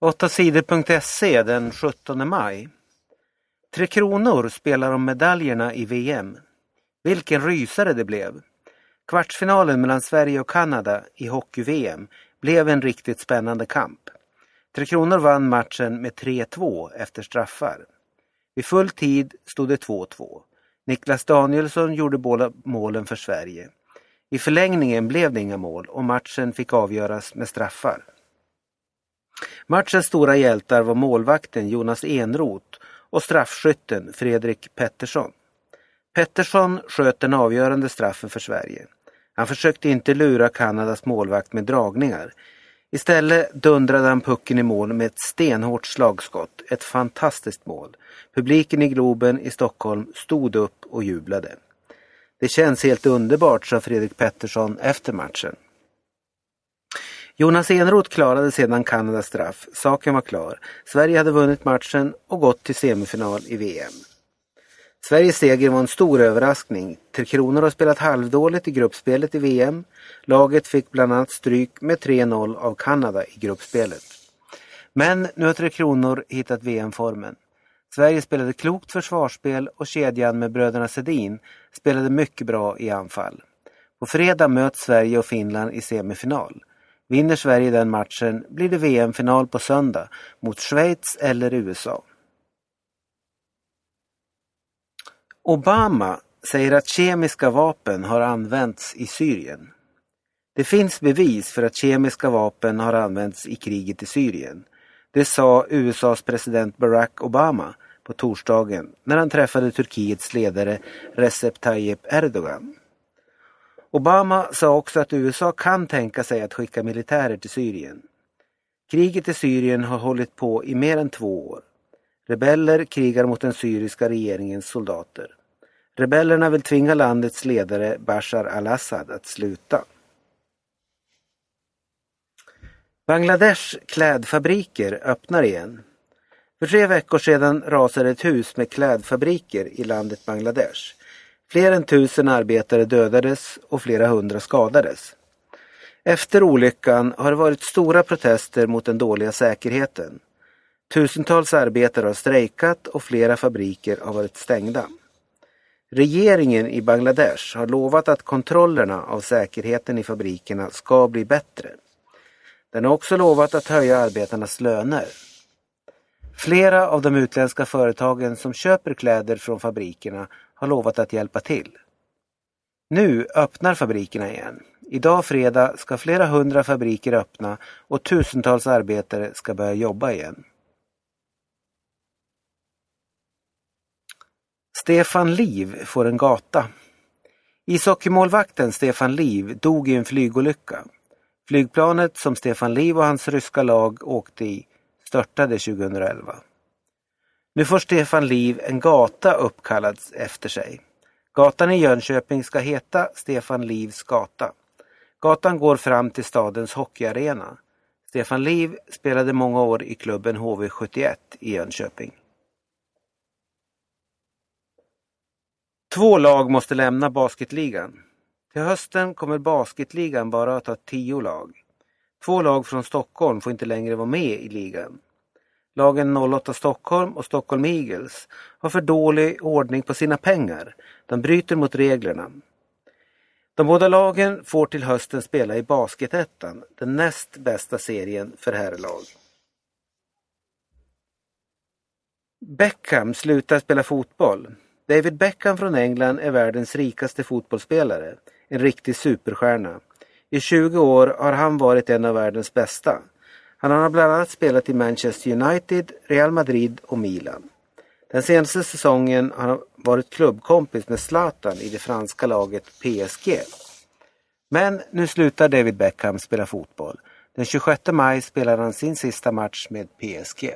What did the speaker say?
8sidor.se den 17 maj. Tre Kronor spelar om medaljerna i VM. Vilken rysare det blev! Kvartsfinalen mellan Sverige och Kanada i hockey-VM blev en riktigt spännande kamp. Tre Kronor vann matchen med 3-2 efter straffar. Vid full tid stod det 2-2. Niklas Danielsson gjorde båda målen för Sverige. I förlängningen blev det inga mål och matchen fick avgöras med straffar. Matchens stora hjältar var målvakten Jonas Enroth och straffskytten Fredrik Pettersson. Pettersson sköt den avgörande straffen för Sverige. Han försökte inte lura Kanadas målvakt med dragningar. Istället dundrade han pucken i mål med ett stenhårt slagskott. Ett fantastiskt mål. Publiken i Globen i Stockholm stod upp och jublade. Det känns helt underbart, sa Fredrik Pettersson efter matchen. Jonas Enroth klarade sedan Kanadas straff. Saken var klar. Sverige hade vunnit matchen och gått till semifinal i VM. Sveriges seger var en stor överraskning. Tre Kronor har spelat halvdåligt i gruppspelet i VM. Laget fick bland annat stryk med 3-0 av Kanada i gruppspelet. Men nu har Tre Kronor hittat VM-formen. Sverige spelade klokt försvarsspel och kedjan med bröderna Sedin spelade mycket bra i anfall. På fredag möts Sverige och Finland i semifinal. Vinner Sverige den matchen blir det VM-final på söndag mot Schweiz eller USA. Obama säger att kemiska vapen har använts i Syrien. Det finns bevis för att kemiska vapen har använts i kriget i Syrien. Det sa USAs president Barack Obama på torsdagen när han träffade Turkiets ledare Recep Tayyip Erdogan. Obama sa också att USA kan tänka sig att skicka militärer till Syrien. Kriget i Syrien har hållit på i mer än två år. Rebeller krigar mot den syriska regeringens soldater. Rebellerna vill tvinga landets ledare Bashar al-Assad att sluta. Bangladesh klädfabriker öppnar igen. För tre veckor sedan rasade ett hus med klädfabriker i landet Bangladesh. Fler än tusen arbetare dödades och flera hundra skadades. Efter olyckan har det varit stora protester mot den dåliga säkerheten. Tusentals arbetare har strejkat och flera fabriker har varit stängda. Regeringen i Bangladesh har lovat att kontrollerna av säkerheten i fabrikerna ska bli bättre. Den har också lovat att höja arbetarnas löner. Flera av de utländska företagen som köper kläder från fabrikerna har lovat att hjälpa till. Nu öppnar fabrikerna igen. Idag fredag ska flera hundra fabriker öppna och tusentals arbetare ska börja jobba igen. Stefan Liv får en gata. Ishockeymålvakten Stefan Liv dog i en flygolycka. Flygplanet som Stefan Liv och hans ryska lag åkte i störtade 2011. Nu får Stefan Liv en gata uppkallad efter sig. Gatan i Jönköping ska heta Stefan Livs gata. Gatan går fram till stadens hockeyarena. Stefan Liv spelade många år i klubben HV71 i Jönköping. Två lag måste lämna basketligan. Till hösten kommer basketligan bara att ha tio lag. Två lag från Stockholm får inte längre vara med i ligan. Lagen 08 Stockholm och Stockholm Eagles har för dålig ordning på sina pengar. De bryter mot reglerna. De båda lagen får till hösten spela i Basketettan, den näst bästa serien för herrlag. Beckham slutar spela fotboll. David Beckham från England är världens rikaste fotbollsspelare. En riktig superstjärna. I 20 år har han varit en av världens bästa. Han har bland annat spelat i Manchester United, Real Madrid och Milan. Den senaste säsongen har han varit klubbkompis med Zlatan i det franska laget PSG. Men nu slutar David Beckham spela fotboll. Den 26 maj spelar han sin sista match med PSG.